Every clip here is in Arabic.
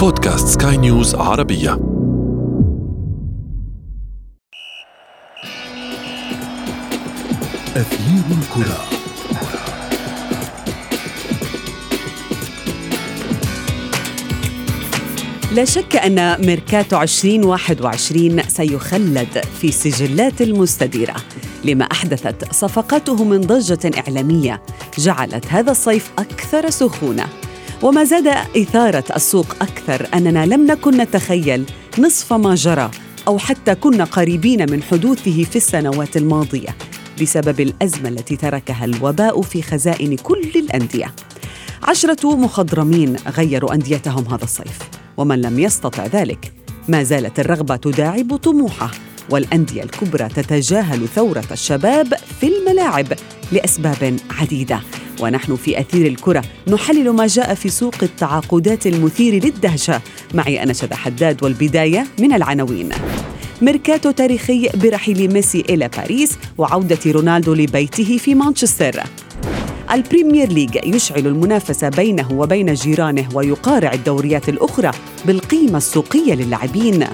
بودكاست سكاي نيوز عربية. أثير الكرة. لا شك أن ميركاتو 2021 سيخلد في سجلات المستديرة لما أحدثت صفقاته من ضجة إعلامية جعلت هذا الصيف أكثر سخونة. وما زاد إثارة السوق أكثر أننا لم نكن نتخيل نصف ما جرى أو حتى كنا قريبين من حدوثه في السنوات الماضية بسبب الأزمة التي تركها الوباء في خزائن كل الأندية. عشرة مخضرمين غيروا أنديتهم هذا الصيف ومن لم يستطع ذلك ما زالت الرغبة تداعب طموحه والأندية الكبرى تتجاهل ثورة الشباب في الملاعب لأسباب عديدة. ونحن في أثير الكرة نحلل ما جاء في سوق التعاقدات المثير للدهشة. معي أنا حداد والبداية من العناوين. ميركاتو تاريخي برحيل ميسي إلى باريس وعودة رونالدو لبيته في مانشستر. البريمير ليج يشعل المنافسة بينه وبين جيرانه ويقارع الدوريات الأخرى بالقيمة السوقية للاعبين.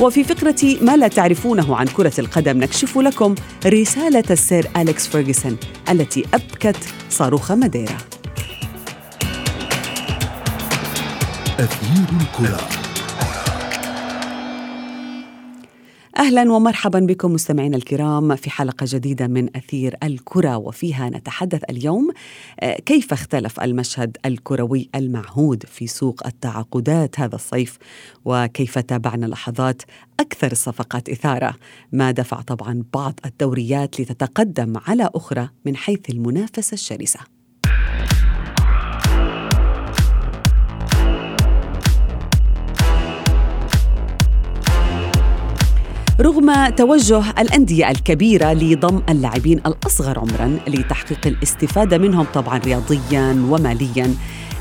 وفي فقرة ما لا تعرفونه عن كرة القدم نكشف لكم رسالة السير أليكس فيرغسون التي أبكت صاروخ ماديرا. أثير الكرة. أهلا ومرحبا بكم مستمعينا الكرام في حلقة جديدة من أثير الكرة وفيها نتحدث اليوم آه، كيف اختلف المشهد الكروي المعهود في سوق التعاقدات هذا الصيف؟ وكيف تابعنا لحظات أكثر الصفقات إثارة؟ ما دفع طبعا بعض الدوريات لتتقدم على أخرى من حيث المنافسة الشرسة. رغم توجه الأندية الكبيرة لضم اللاعبين الأصغر عمراً لتحقيق الاستفادة منهم طبعاً رياضياً ومالياً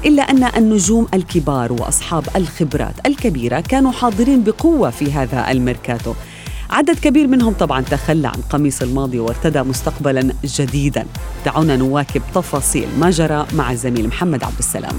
إلا أن النجوم الكبار وأصحاب الخبرات الكبيرة كانوا حاضرين بقوة في هذا الميركاتو. عدد كبير منهم طبعا تخلى عن قميص الماضي وارتدى مستقبلا جديدا. دعونا نواكب تفاصيل ما جرى مع الزميل محمد عبد السلام.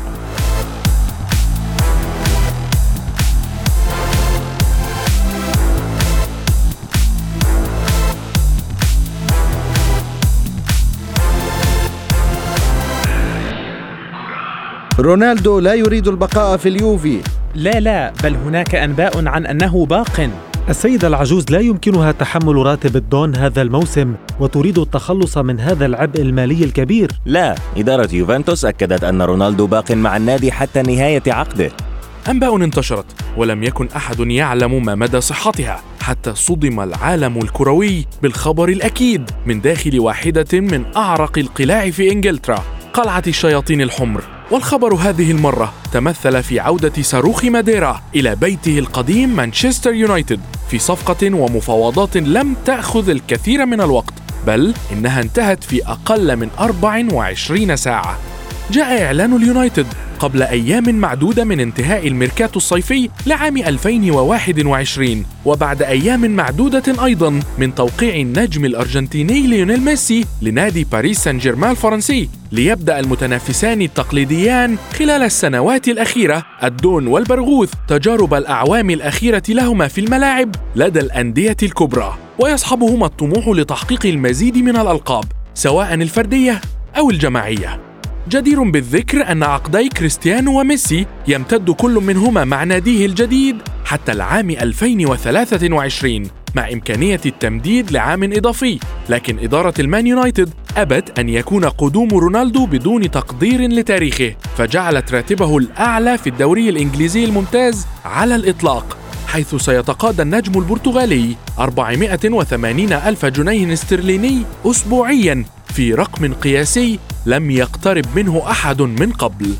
رونالدو لا يريد البقاء في اليوفي. لا لا بل هناك أنباء عن أنه باق. السيدة العجوز لا يمكنها تحمل راتب الدون هذا الموسم وتريد التخلص من هذا العبء المالي الكبير. لا إدارة يوفنتوس أكدت أن رونالدو باق مع النادي حتى نهاية عقده. أنباء انتشرت ولم يكن أحد يعلم ما مدى صحتها حتى صدم العالم الكروي بالخبر الأكيد من داخل واحدة من أعرق القلاع في إنجلترا. قلعة الشياطين الحمر. والخبر هذه المرة تمثل في عودة صاروخ ماديرا إلى بيته القديم مانشستر يونايتد في صفقة ومفاوضات لم تأخذ الكثير من الوقت بل إنها انتهت في أقل من 24 ساعة. جاء إعلان اليونايتد قبل أيام معدودة من انتهاء الميركاتو الصيفي لعام 2021 وبعد أيام معدودة أيضا من توقيع النجم الأرجنتيني ليونيل ميسي لنادي باريس سان جيرمان الفرنسي ليبدأ المتنافسان التقليديان خلال السنوات الأخيرة. الدون والبرغوث تجارب الأعوام الأخيرة لهما في الملاعب لدى الأندية الكبرى ويصحبهما الطموح لتحقيق المزيد من الألقاب سواء الفردية أو الجماعية. جدير بالذكر أن عقدي كريستيانو وميسي يمتد كل منهما مع ناديه الجديد حتى العام 2023 مع إمكانية التمديد لعام إضافي. لكن إدارة المان يونايتد أبت أن يكون قدوم رونالدو بدون تقدير لتاريخه فجعلت راتبه الأعلى في الدوري الإنجليزي الممتاز على الإطلاق حيث سيتقاضى النجم البرتغالي 480 ألف جنيه استرليني أسبوعياً في رقم قياسي لم يقترب منه أحد من قبل.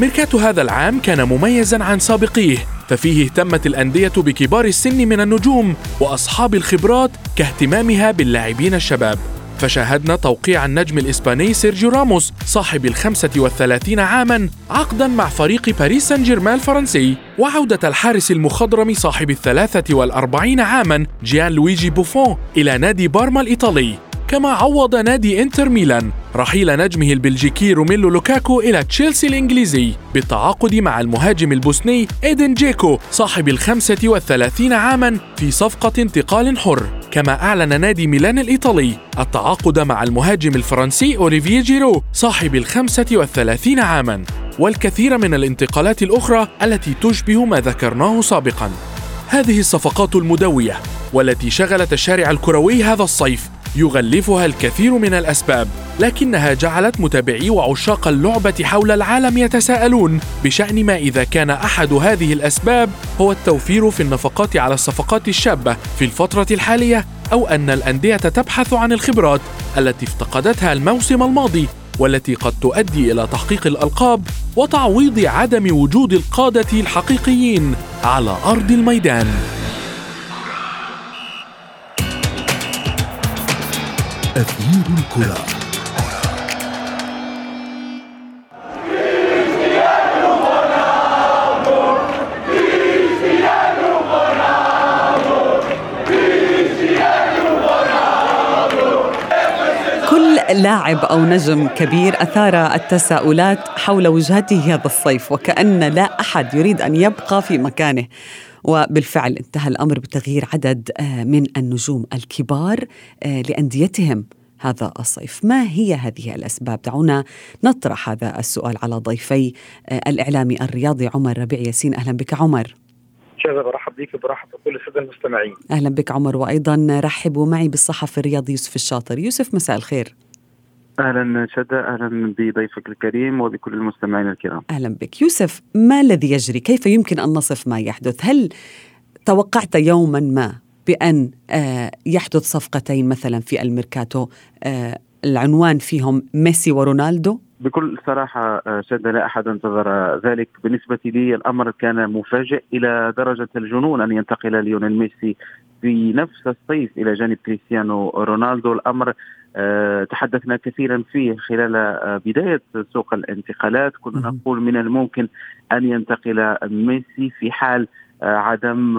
ميركاتو هذا العام كان مميزا عن سابقيه ففيه اهتمت الأندية بكبار السن من النجوم وأصحاب الخبرات كاهتمامها باللاعبين الشباب. فشاهدنا توقيع النجم الإسباني سيرجيو راموس صاحب الخمسة والثلاثين عاما عقدا مع فريق باريس سان جيرمان الفرنسي. وعودة الحارس المخضرم صاحب الثلاثة والأربعين عاما جيان لويجي بوفون إلى نادي بارما الإيطالي. كما عوض نادي انتر ميلان. رحيل نجمه البلجيكي روميلو لوكاكو إلى تشيلسي الإنجليزي بالتعاقد مع المهاجم البوسني إيدين دجيكو صاحب الخمسة والثلاثين عاما في صفقة انتقال حر. كما أعلن نادي ميلان الإيطالي التعاقد مع المهاجم الفرنسي أوليفيه جيرو صاحب الخمسة والثلاثين عاما. والكثير من الانتقالات الأخرى التي تشبه ما ذكرناه سابقا. هذه الصفقات المدوية والتي شغلت الشارع الكروي هذا الصيف يغلفها الكثير من الأسباب لكنها جعلت متابعي وعشاق اللعبة حول العالم يتساءلون. بشأن ما إذا كان أحد هذه الأسباب هو التوفير في النفقات على الصفقات الشابة في الفترة الحالية أو أن الأندية تبحث عن الخبرات التي افتقدتها الموسم الماضي والتي قد تؤدي إلى تحقيق الألقاب وتعويض عدم وجود القادة الحقيقيين على أرض الميدان. أثير الكرة. كل لاعب أو نجم كبير أثار التساؤلات حول وجهته هذا الصيف وكأن لا أحد يريد أن يبقى في مكانه. وبالفعل انتهى الأمر بتغيير عدد آه، من النجوم الكبار آه، لأنديتهم هذا الصيف. ما هي هذه الأسباب؟ دعونا نطرح هذا السؤال على ضيفي آه، الإعلامي الرياضي عمر ربيع ياسين. أهلا بك عمر. شغل برحب بك وبرحب بكل الساده المستمعين. أهلا بك عمر. وأيضا رحبوا معي بالصحفي الرياضي يوسف الشاطر يوسف مساء الخير. أهلا شدا أهلا بضيفك الكريم وبكل المستمعين الكرام. أهلا بك. يوسف ما الذي يجري؟ كيف يمكن أن نصف ما يحدث؟ هل توقعت يوما ما بأن آه، يحدث صفقتين مثلا في الميركاتو؟ آه، العنوان فيهم ميسي ورونالدو؟ بكل صراحة آه، شد لا أحد انتظر ذلك. بالنسبة لي الأمر كان مفاجئ إلى درجة الجنون أن ينتقل ليونيل ميسي في نفس الصيف إلى جانب كريستيانو رونالدو. الأمر آه، تحدثنا كثيرا فيه خلال آه، بداية سوق الانتقالات. كنا نقول من الممكن أن ينتقل ميسي في حال عدم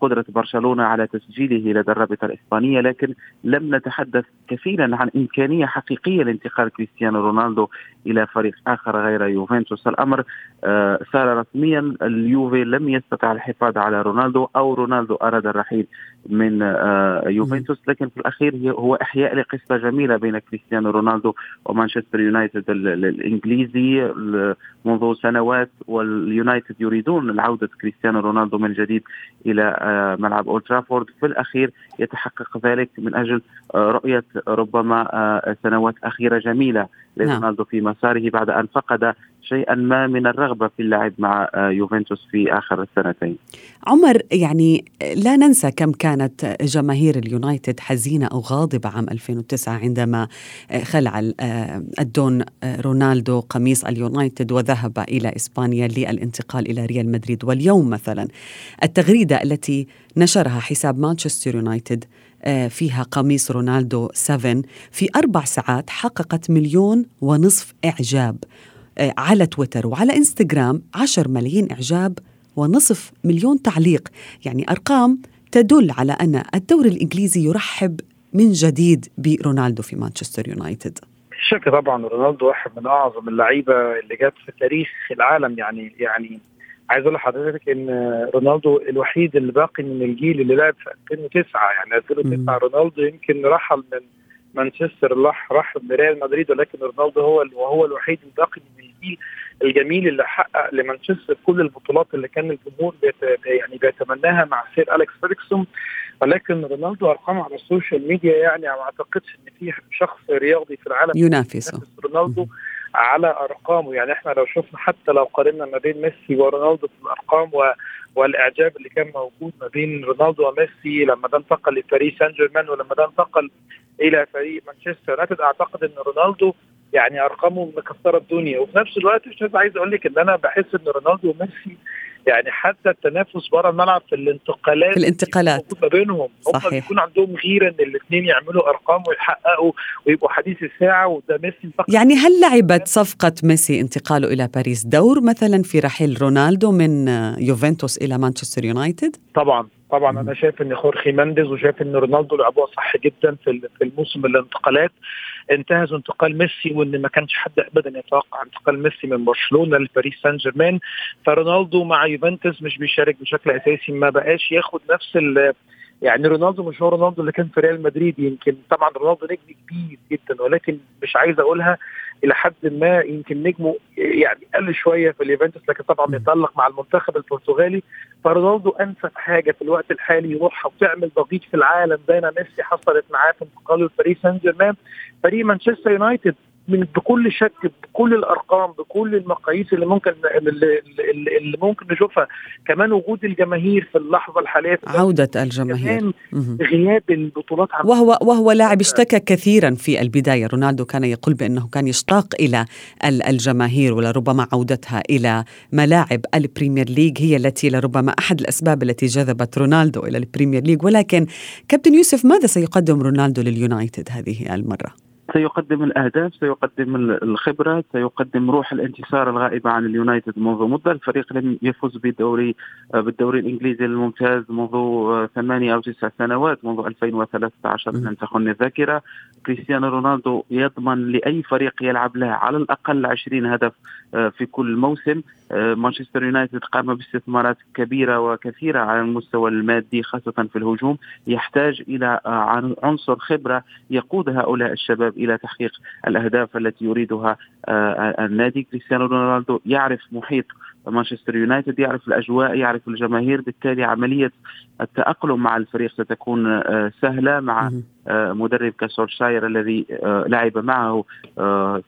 قدرة برشلونة على تسجيله لدى الرابطة الإسبانية لكن لم نتحدث كثيرا عن إمكانية حقيقية لانتقال كريستيانو رونالدو إلى فريق آخر غير يوفنتوس. الأمر صار رسميا. اليوفي لم يستطع الحفاظ على رونالدو أو رونالدو أراد الرحيل من يوفنتوس لكن في الأخير هو إحياء لقصة جميلة بين كريستيانو رونالدو ومانشستر يونايتد الإنجليزي منذ سنوات واليونايتد يريدون العودة كريستيانو رونالدو من جديد إلى آه، ملعب أولد ترافورد. في الأخير يتحقق ذلك من أجل آه، رؤية ربما آه، سنوات أخيرة جميلة لرونالدو في مساره بعد أن فقد شيئا ما من الرغبة في اللعب مع يوفنتوس في آخر السنتين. عمر يعني لا ننسى كم كانت جماهير اليونايتد حزينة أو غاضبة عام 2009 عندما خلع الدون رونالدو قميص اليونايتد وذهب إلى إسبانيا للانتقال إلى ريال مدريد واليوم مثلا التغريدة التي نشرها حساب مانشستر يونايتد فيها قميص رونالدو 7 في أربع ساعات حققت مليون ونصف إعجاب على تويتر وعلى إنستغرام 10 ملايين إعجاب ونصف مليون تعليق. يعني أرقام تدل على أن الدوري الإنجليزي يرحب من جديد برونالدو في مانشستر يونايتد. شك طبعا رونالدو واحد من أعظم اللعيبة اللي جت في تاريخ العالم. يعني يعني عايز أقول لحضرتك إن رونالدو الوحيد اللي باقي من الجيل اللي لعب في 2009 يعني 2009 رونالدو يمكن رحل من مانشستر راح راح ريال مدريد ولكن رونالدو هو وهو الوحيد الباقي من الجيل الجميل اللي حقق لمانشستر كل البطولات اللي كان الجمهور بيت يعني بيتمناها مع سير أليكس فيرجسون. ولكن رونالدو ارقامه على ال social media يعني ما أعتقدش إن في شخص رياضي في العالم ينافسه. رونالدو على أرقامه. يعني إحنا لو شفنا حتى لو قارنا ما بين ميسي ورونالدو في الأرقام و والإعجاب اللي كان موجود ما بين رونالدو وميسي لما ده انتقل لباريس سان جيرمان ولما ده انتقل إلى فريق مانشستر يونايتد. أعتقد إن رونالدو يعني أرقامه مكسرة الدنيا. وفي نفس الوقت مش عايز أقول لك إن أنا بحس إن رونالدو وميسي يعني حتى التنافس بره الملعب في الانتقالات في الانتقالات. ما بينهم هم بيكون عندهم غيرة إن الاثنين يعملوا أرقام ويحققوا ويبقوا حديث الساعة وده ميسي فقط. يعني هل لعبت صفقة ميسي انتقاله إلى باريس دور مثلا في رحيل رونالدو من يوفنتوس إلى مانشستر يونايتد؟ طبعا. طبعا أنا شايف إن خورخي مانديز وشايف إن رونالدو لعبوها صح جدا في في الموسم الانتقالات. انتهزوا انتقال ميسي وإن ما كانش حد ابدا يتوقع انتقال ميسي من برشلونة لباريس سان جيرمان. فرونالدو مع يوفنتوس مش بيشارك بشكل أساسي ما بقاش ياخد نفس يعني رونالدو مش هو رونالدو اللي كان في ريال مدريد يمكن طبعا رونالدو نجم كبير جدا ولكن مش عايز أقولها إلى حد ما يمكن نجمه يعني قل شوية في اليوفنتوس لكن طبعا يتالق مع المنتخب البرتغالي. فرونالدو أنسب حاجة في الوقت الحالي يروحها وتعمل ضغيط في العالم زي ما ميسي حصلت معاه في انتقاله لباريس سان جيرمان. فريق مانشستر يونايتد من بكل شك بكل الأرقام بكل المقاييس اللي ممكن اللي, اللي ممكن نشوفها. كمان وجود الجماهير في اللحظة الحالية. عودة الجماهير. غياب البطولات وهو وهو لاعب اشتكى كثيرا في البداية. رونالدو كان يقول بأنه كان يشتاق إلى الجماهير ولربما عودتها إلى ملاعب البريمير ليج هي التي لربما أحد الأسباب التي جذبت رونالدو إلى البريمير ليج. ولكن كابتن يوسف ماذا سيقدم رونالدو لليونايتد هذه المرة؟ سيقدم الأهداف سيقدم الخبرة سيقدم روح الانتصار الغائبة عن اليونايتد منذ مدة. الفريق لم يفز بالدوري بالدوري الإنجليزي الممتاز منذ ثمانية أو تسع سنوات منذ 2013 لم تخن الذاكرة. كريستيانو رونالدو يضمن لأي فريق يلعب له على الأقل 20 هدف آه، في كل موسم. آه، مانشستر يونايتد قام باستثمارات كبيرة وكثيرة على المستوى المادي خاصة في الهجوم. يحتاج إلى آه، عنصر خبرة يقود هؤلاء الشباب إلى تحقيق الأهداف التي يريدها النادي. كريستيانو رونالدو يعرف محيط مانشستر يونايتد يعرف الأجواء يعرف الجماهير. بالتالي عملية التأقلم مع الفريق ستكون سهلة مع مدرب كسولشاير الذي لعب معه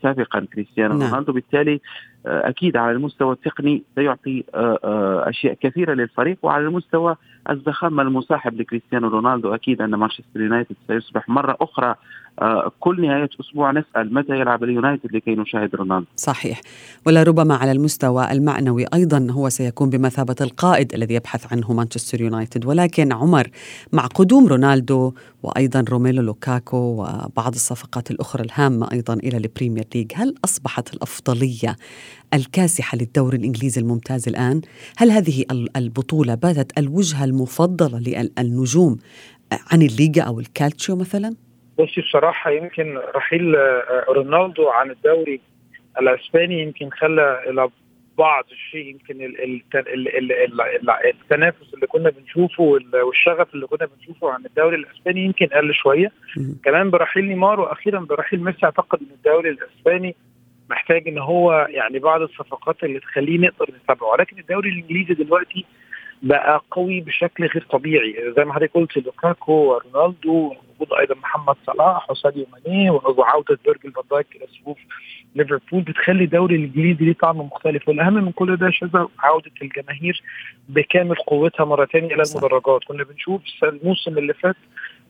سابقا كريستيانو نعم. رونالدو. بالتالي أكيد على المستوى التقني سيعطي أشياء كثيرة للفريق وعلى المستوى الزخم المصاحب لكريستيانو رونالدو. أكيد أن مانشستر يونايتد سيصبح مرة أخرى آه، كل نهاية أسبوع نسأل متى يلعب اليونايتد لكي نشاهد رونالدو. صحيح. ولربما على المستوى المعنوي أيضا هو سيكون بمثابة القائد الذي يبحث عنه مانشستر يونايتد. ولكن عمر مع قدوم رونالدو وأيضا روميلو لوكاكو وبعض الصفقات الأخرى الهامة أيضا إلى البريمير ليج هل أصبحت الأفضلية الكاسحة للدوري الإنجليزي الممتاز الآن هل هذه البطولة باتت الوجهة المفضلة للنجوم عن الليغا أو الكالتشيو مثلاً؟ بصي بصراحة يمكن رحيل آه، رونالدو عن الدوري الأسباني يمكن خلى بعض الشيء يمكن التنافس اللي كنا بنشوفه والشغف اللي كنا بنشوفه عن الدوري الإسباني يمكن قل شوية. كمان برحيل نيمار وأخيرا برحيل ميسي أعتقد إن الدوري الإسباني محتاج إن هو يعني بعض الصفقات اللي تخليه نقدر نتابعه. ولكن الدوري الإنجليزي دلوقتي بقى قوي بشكل غير طبيعي. زي ما حضرتك قلت لوكاكو ورونالدو وجود أيضا محمد صلاح وساديو ماني وعوده فيرجل فان دايك إلى صفوف ليفربول بتخلي الدوري الإنجليزي ليه طعم مختلف والأهم من كل ده شذا عودة الجماهير بكامل قوتها مره ثانية إلى المدرجات. كنا بنشوف الموسم اللي فات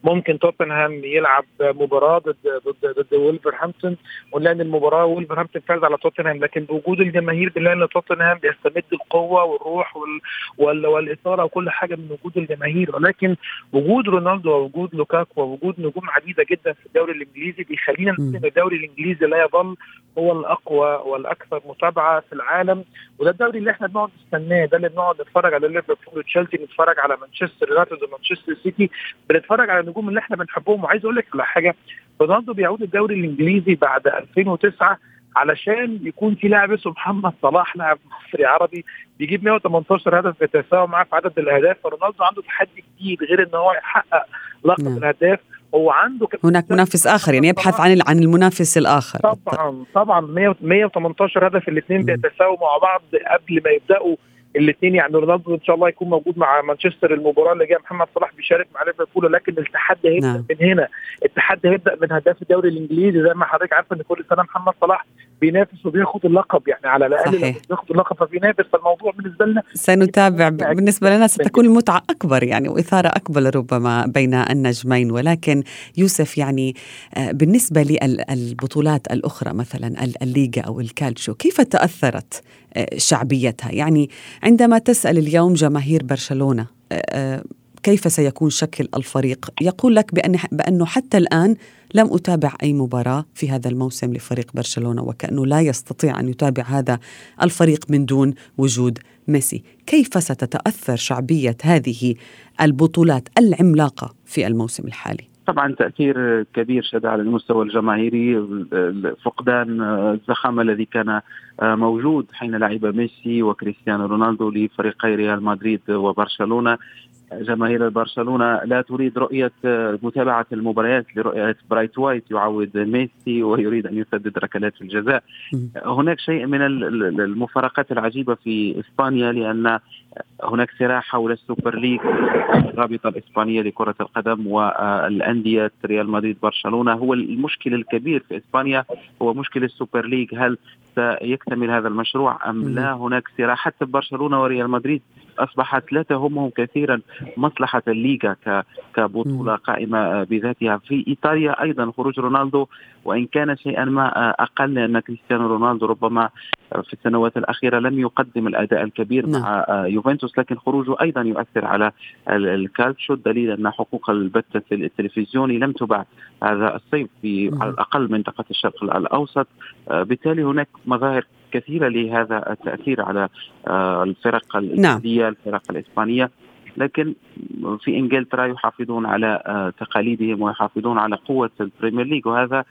ممكن توتنهام يلعب مباراة ضد ضد ضد وولفرهامبتون ونلاقي ان المباراة وولفرهامبتون فاز على توتنهام. لكن بوجود الجماهير بنلاقي إن توتنهام بيستمد القوة والروح وال وال والإثارة وكل حاجة من وجود الجماهير. ولكن وجود رونالدو ووجود لوكاكو ووجود نجوم عديدة جدا في الدوري الإنجليزي بيخلينا نقول إن الدوري الإنجليزي لا يظل هو الأقوى والأكثر متابعة في العالم. وده الدوري اللي إحنا بنقعد نستناه ده اللي بنقعد نتفرج على ليفربول وتشيلسي نتفرج على مانشستر يونايتد ومانشستر سيتي بنتفرج على النجوم اللي إحنا بنحبهم. وعايز أقول لك على حاجة رونالدو بيعود الدوري الإنجليزي بعد 2009 علشان يكون في لاعب اسمه محمد صلاح لاعب مصري عربي بيجيب 118 هدف بيتساوى معاه في عدد الأهداف. فرونالدو عنده تحدي جديد غير إن هو يحقق لقب نعم. الهداف هو عنده هناك منافس آخر يعني يبحث عن عن المنافس الآخر. طبعا طبعا. 118 هدف الاثنين بيتساووا مع بعض قبل ما يبدأوا الاثنين يعني رونالدو ان شاء الله يكون موجود مع مانشستر المباراة اللي جاية محمد صلاح بيشارك مع ليفربول لكن التحدي هيبدأ نعم. من هنا. التحدي هيبدأ من هداف الدوري الإنجليزي زي ما حضرتك عارفة إن كل سنة محمد صلاح بينافس وبياخد اللقب يعني على الأقل بياخد اللقب فبينافس. فالموضوع بالنسبة لنا سنتابع بالنسبة لنا ستكون المتعة أكبر يعني وإثارة أكبر ربما بين النجمين ولكن يوسف يعني آه، بالنسبة للبطولات الأخرى مثلا الليغا أو الكالتشو كيف تأثرت شعبيتها. يعني عندما تسأل اليوم جماهير برشلونة آه، كيف سيكون شكل الفريق؟ يقول لك بأن بأنه حتى الآن لم أتابع أي مباراة في هذا الموسم لفريق برشلونة وكأنه لا يستطيع أن يتابع هذا الفريق من دون وجود ميسي. كيف ستتأثر شعبية هذه البطولات العملاقة في الموسم الحالي؟ طبعا تأثير كبير شد على المستوى الجماهيري فقدان الزخم الذي كان موجود حين لعب ميسي وكريستيانو رونالدو لفريقي ريال مدريد وبرشلونة. جماهير برشلونة لا تريد رؤية متابعة المباريات لرؤية برايثويت يعوض ميسي ويريد أن يسدد ركلات الجزاء. هناك شيء من المفارقات العجيبة في إسبانيا لأن هناك صراع حول السوبر ليج الرابطة الإسبانية لكرة القدم والأندية ريال مدريد برشلونة. هو المشكل الكبير في إسبانيا هو مشكل السوبر ليج هل سيكتمل هذا المشروع أم لا؟ هناك صراع حتى برشلونة وريال مدريد أصبحت لا تهمهم كثيرا مصلحة الليغا كبطولة قائمة بذاتها. في إيطاليا أيضا خروج رونالدو وإن كان شيئا ما أقل لأن كريستيانو رونالدو ربما في السنوات الأخيرة لم يقدم الأداء الكبير نعم. مع يوفنتوس لكن خروجه أيضا يؤثر على الكالتشو. الدليل أن حقوق البث التلفزيوني لم تباع هذا الصيف في على الأقل منطقة الشرق الأوسط. بالتالي هناك مظاهر كثيرة لهذا التأثير على آه، الفرق الإنجليزية نعم. الفرق الإسبانية لكن في إنجلترا يحافظون على آه، تقاليدهم ويحافظون على قوة البريمير ليج وهذا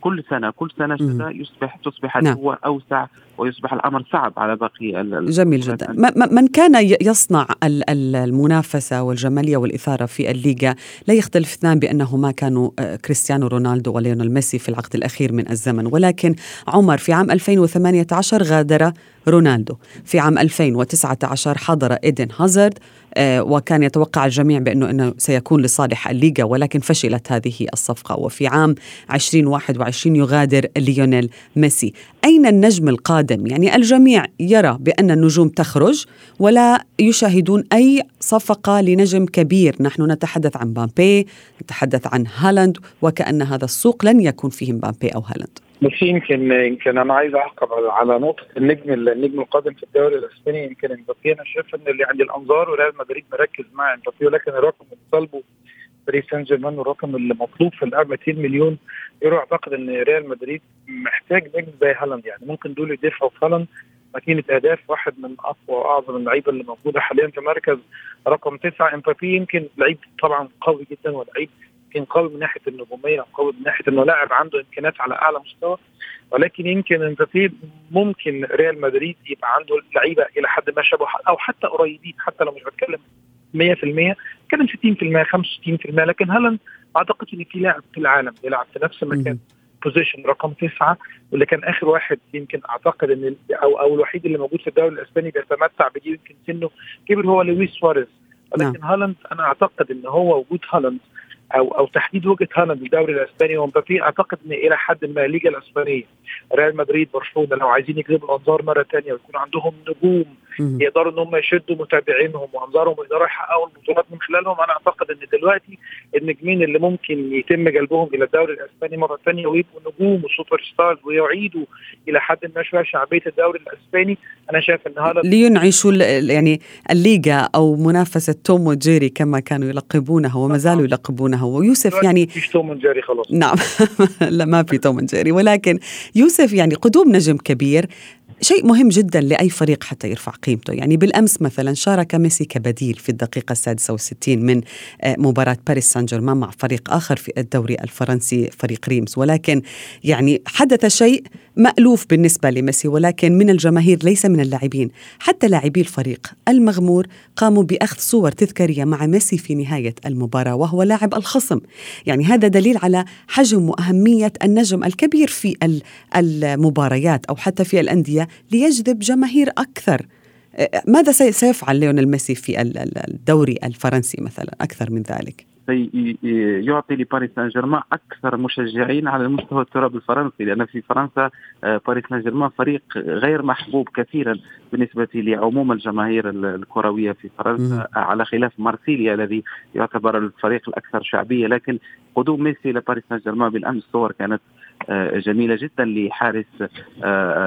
كل سنة كل سنة يصبح تصبح نعم. القوه أوسع ويصبح الأمر صعب على باقي جميل جدا. من كان يصنع المنافسة والجمالية والإثارة في الليغا لا يختلف اثنان بانه ما كانوا آه، كريستيانو رونالدو وليونيل ميسي في العقد الأخير من الزمن ولكن عمر في عام 2018 غادر رونالدو. في عام 2019 حضر إيدن هازارد آه، وكان يتوقع الجميع بأنه أنه سيكون لصالح الليغا ولكن فشلت هذه الصفقة. وفي عام 2021 يغادر ليونيل ميسي. أين النجم القادم؟ يعني الجميع يرى بأن النجوم تخرج ولا يشاهدون أي صفقة لنجم كبير. نحن نتحدث عن مبابي نتحدث عن هالاند وكأن هذا السوق لن يكون فيه مبابي أو هالاند. بس يمكن يمكن أنا عايز أعقب على نقطة النجم النجم القادم في الدوري الأسباني. يمكن إمبابي أنا شايف إن اللي عند الأنظار وريال مدريد مركز مع إمبابي ولكن الرقم اللي طالبه باريس سان جيرمان والرقم اللي مطلوب في اللعب 200 مليون يورو أعتقد إن ريال مدريد محتاج نجم زي هالاند. يعني ممكن دول يدفعوا في هالاند ماكينة أهداف واحد من أقوى وأعظم اللعيبة اللي موجودة حاليا في مركز رقم تسعة. إمبابي يمكن لعيب طبعا قوي جدا ولعيب يمكن قوي من ناحية النجومية قوي من ناحية إنه لاعب عنده إمكانيات على أعلى مستوى ولكن يمكن امبابي ممكن ريال مدريد يبقى عنده لعيبة إلى حد ما شبه أو حتى قريبين حتى لو مش بتكلم 100% بتكلم 60% 65% لكن هالاند أعتقد إن في لاعب في العالم بيلعب في نفس المكان position رقم تسعة واللي كان آخر واحد يمكن أعتقد إن أو أو الوحيد اللي موجود في الدوري الإسباني بيتمتع بدي يمكن سنه كبر هو لويس سواريز ولكن نعم. هالاند أنا أعتقد إن هو وجود هالاند أو أو تحديد وجهه هالاند الدوري الأسباني. ومبابي أعتقد ان إلى حد ما الليجا الأسبانية. ريال مدريد برشلونة لو عايزين يجذبوا الأنظار مرة ثانية ويكون عندهم نجوم يقدروا إن هم يشدوا متابعينهم وأنظارهم ويقدروا يحققوا البطولات من خلالهم أنا أعتقد إن دلوقتي النجمين اللي ممكن يتم جلبهم إلى الدوري الأسباني مرة ثانية ويبقوا نجوم و super stars ويعيدوا إلى حد ما شوية شعبية الدوري الأسباني أنا شايف إن هذا لينعشوا يعني الليغا أو منافسة توم وجيري كما كانوا يلقبونها وما زالوا يلقبونها. ويوسف يعني مفيش توم وجيري خلاص. نعم. لا ما في توم وجيري. ولكن يوسف يعني قدوم نجم كبير. شيء مهم جدا لأي فريق حتى يرفع قيمته. يعني بالأمس مثلا شارك ميسي كبديل في الدقيقة السادسة والستين من آه، مباراة باريس سان جيرمان مع فريق آخر في الدوري الفرنسي فريق ريمز. ولكن يعني حدث شيء مألوف بالنسبة لميسي ولكن من الجماهير ليس من اللاعبين. حتى لاعبي الفريق المغمور قاموا بأخذ صور تذكارية مع ميسي في نهاية المباراة وهو لاعب الخصم. يعني هذا دليل على حجم وأهمية النجم الكبير في المباريات أو حتى في الأندية ليجذب جماهير أكثر. ماذا سيفعل ليونيل ميسي في الدوري الفرنسي مثلا أكثر من ذلك؟ يعطي لباريس سان جيرمان أكثر مشجعين على المستوى التراب الفرنسي لأن في فرنسا آه، باريس سان جيرمان فريق غير محبوب كثيرا بالنسبة لعموم الجماهير الكروية في فرنسا على خلاف مارسيليا الذي يعتبر الفريق الأكثر شعبية. لكن قدوم ميسي لباريس سان جيرمان بالأمس صور كانت جميلة جدا لحارس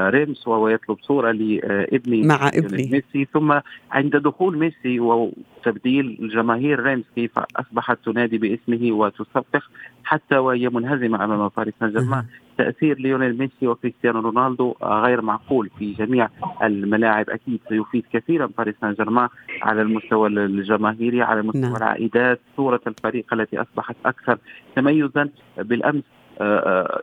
ريمس وهو يطلب صورة لابني مع ابني. ميسي. ثم عند دخول ميسي وتبديل الجماهير ريمس كيف أصبحت تنادي باسمه وتصفق حتى وهي منهزمة امام باريس سان جيرمان تأثير ليونيل ميسي وكريستيانو رونالدو غير معقول في جميع الملاعب. أكيد سيفيد كثيرا باريس سان جيرمان على المستوى الجماهيري على مستوى نعم. العائدات صورة الفريق التي أصبحت أكثر تميزا بالأمس. آه، آه،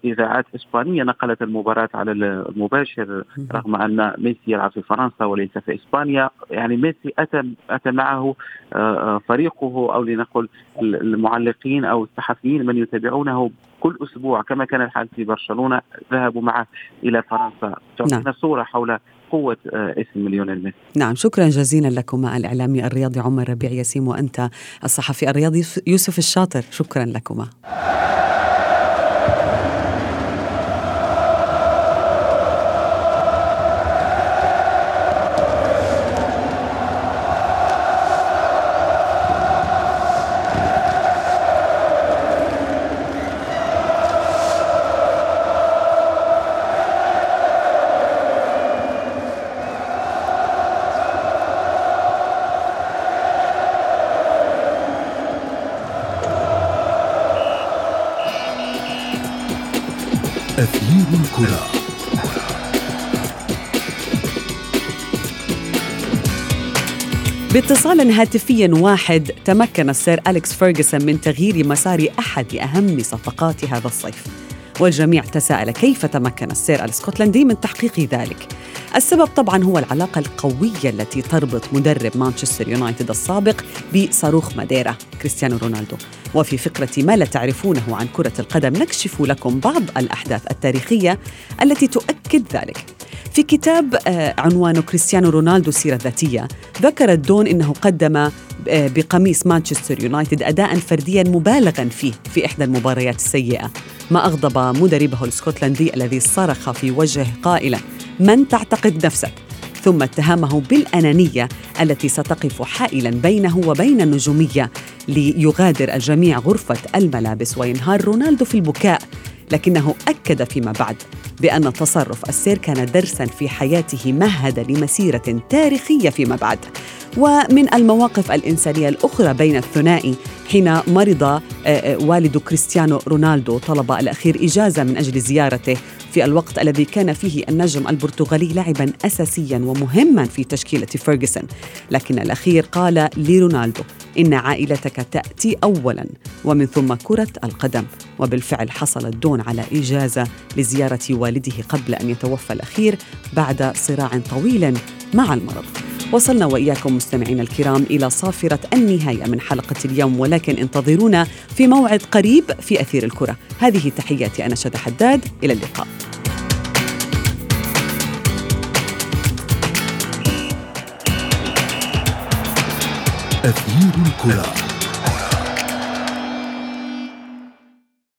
إذاعات إسبانية نقلت المباراة على المباشر رغم أن ميسي يلعب في فرنسا وليس في إسبانيا. يعني ميسي أتى أتى معه آه، فريقه أو لنقل المعلقين أو الصحفيين من يتابعونه كل أسبوع كما كان الحال في برشلونة ذهبوا معه إلى فرنسا. تعطينا نعم. صورة حول قوة اسم ليونيل ميسي. نعم شكرا جزيلا لكما الإعلامي الرياضي عمر ربيع ياسين وأنت الصحفي الرياضي يوسف الشاطر شكرا لكما. أثير الكرة. باتصال هاتفي واحد تمكن السير أليكس فيرغسون من تغيير مسار أحد أهم صفقات هذا الصيف. والجميع تساءل كيف تمكن السير الاسكتلندي من تحقيق ذلك. السبب طبعا هو العلاقة القوية التي تربط مدرب مانشستر يونايتد السابق بصاروخ ماديرا كريستيانو رونالدو. وفي فقرة ما لا تعرفونه عن كرة القدم نكشف لكم بعض الأحداث التاريخية التي تؤكد ذلك. في كتاب آه، عنوانه كريستيانو رونالدو سيرة ذاتية ذكرت دون أنه قدم آه، بقميص مانشستر يونايتد أداء فرديا مبالغا فيه في إحدى المباريات السيئة. ما أغضب مدربه الاسكتلندي الذي صرخ في وجهه قائلا من تعتقد نفسك؟ ثم اتهمه بالأنانية التي ستقف حائلا بينه وبين النجومية ليغادر الجميع غرفة الملابس وينهار رونالدو في البكاء لكنه أكد فيما بعد بأن تصرف السير كان درسا في حياته مهد لمسيرة تاريخية فيما بعد. ومن المواقف الإنسانية الأخرى بين الثنائي حين مرض آه، آه، والد كريستيانو رونالدو طلب الأخير إجازة من أجل زيارته. في الوقت الذي كان فيه النجم البرتغالي لاعبا أساسيا ومهما في تشكيلة فيرغسون لكن الأخير قال لرونالدو إن عائلتك تأتي أولا ومن ثم كرة القدم. وبالفعل حصل الدون على إجازة لزيارة والده قبل أن يتوفى الأخير بعد صراع طويل مع المرض. وصلنا وإياكم مستمعينا الكرام إلى صافرة النهاية من حلقة اليوم ولكن انتظرونا في موعد قريب في أثير الكرة. هذه تحياتي أنا شذى حداد. إلى اللقاء. أثير الكرة.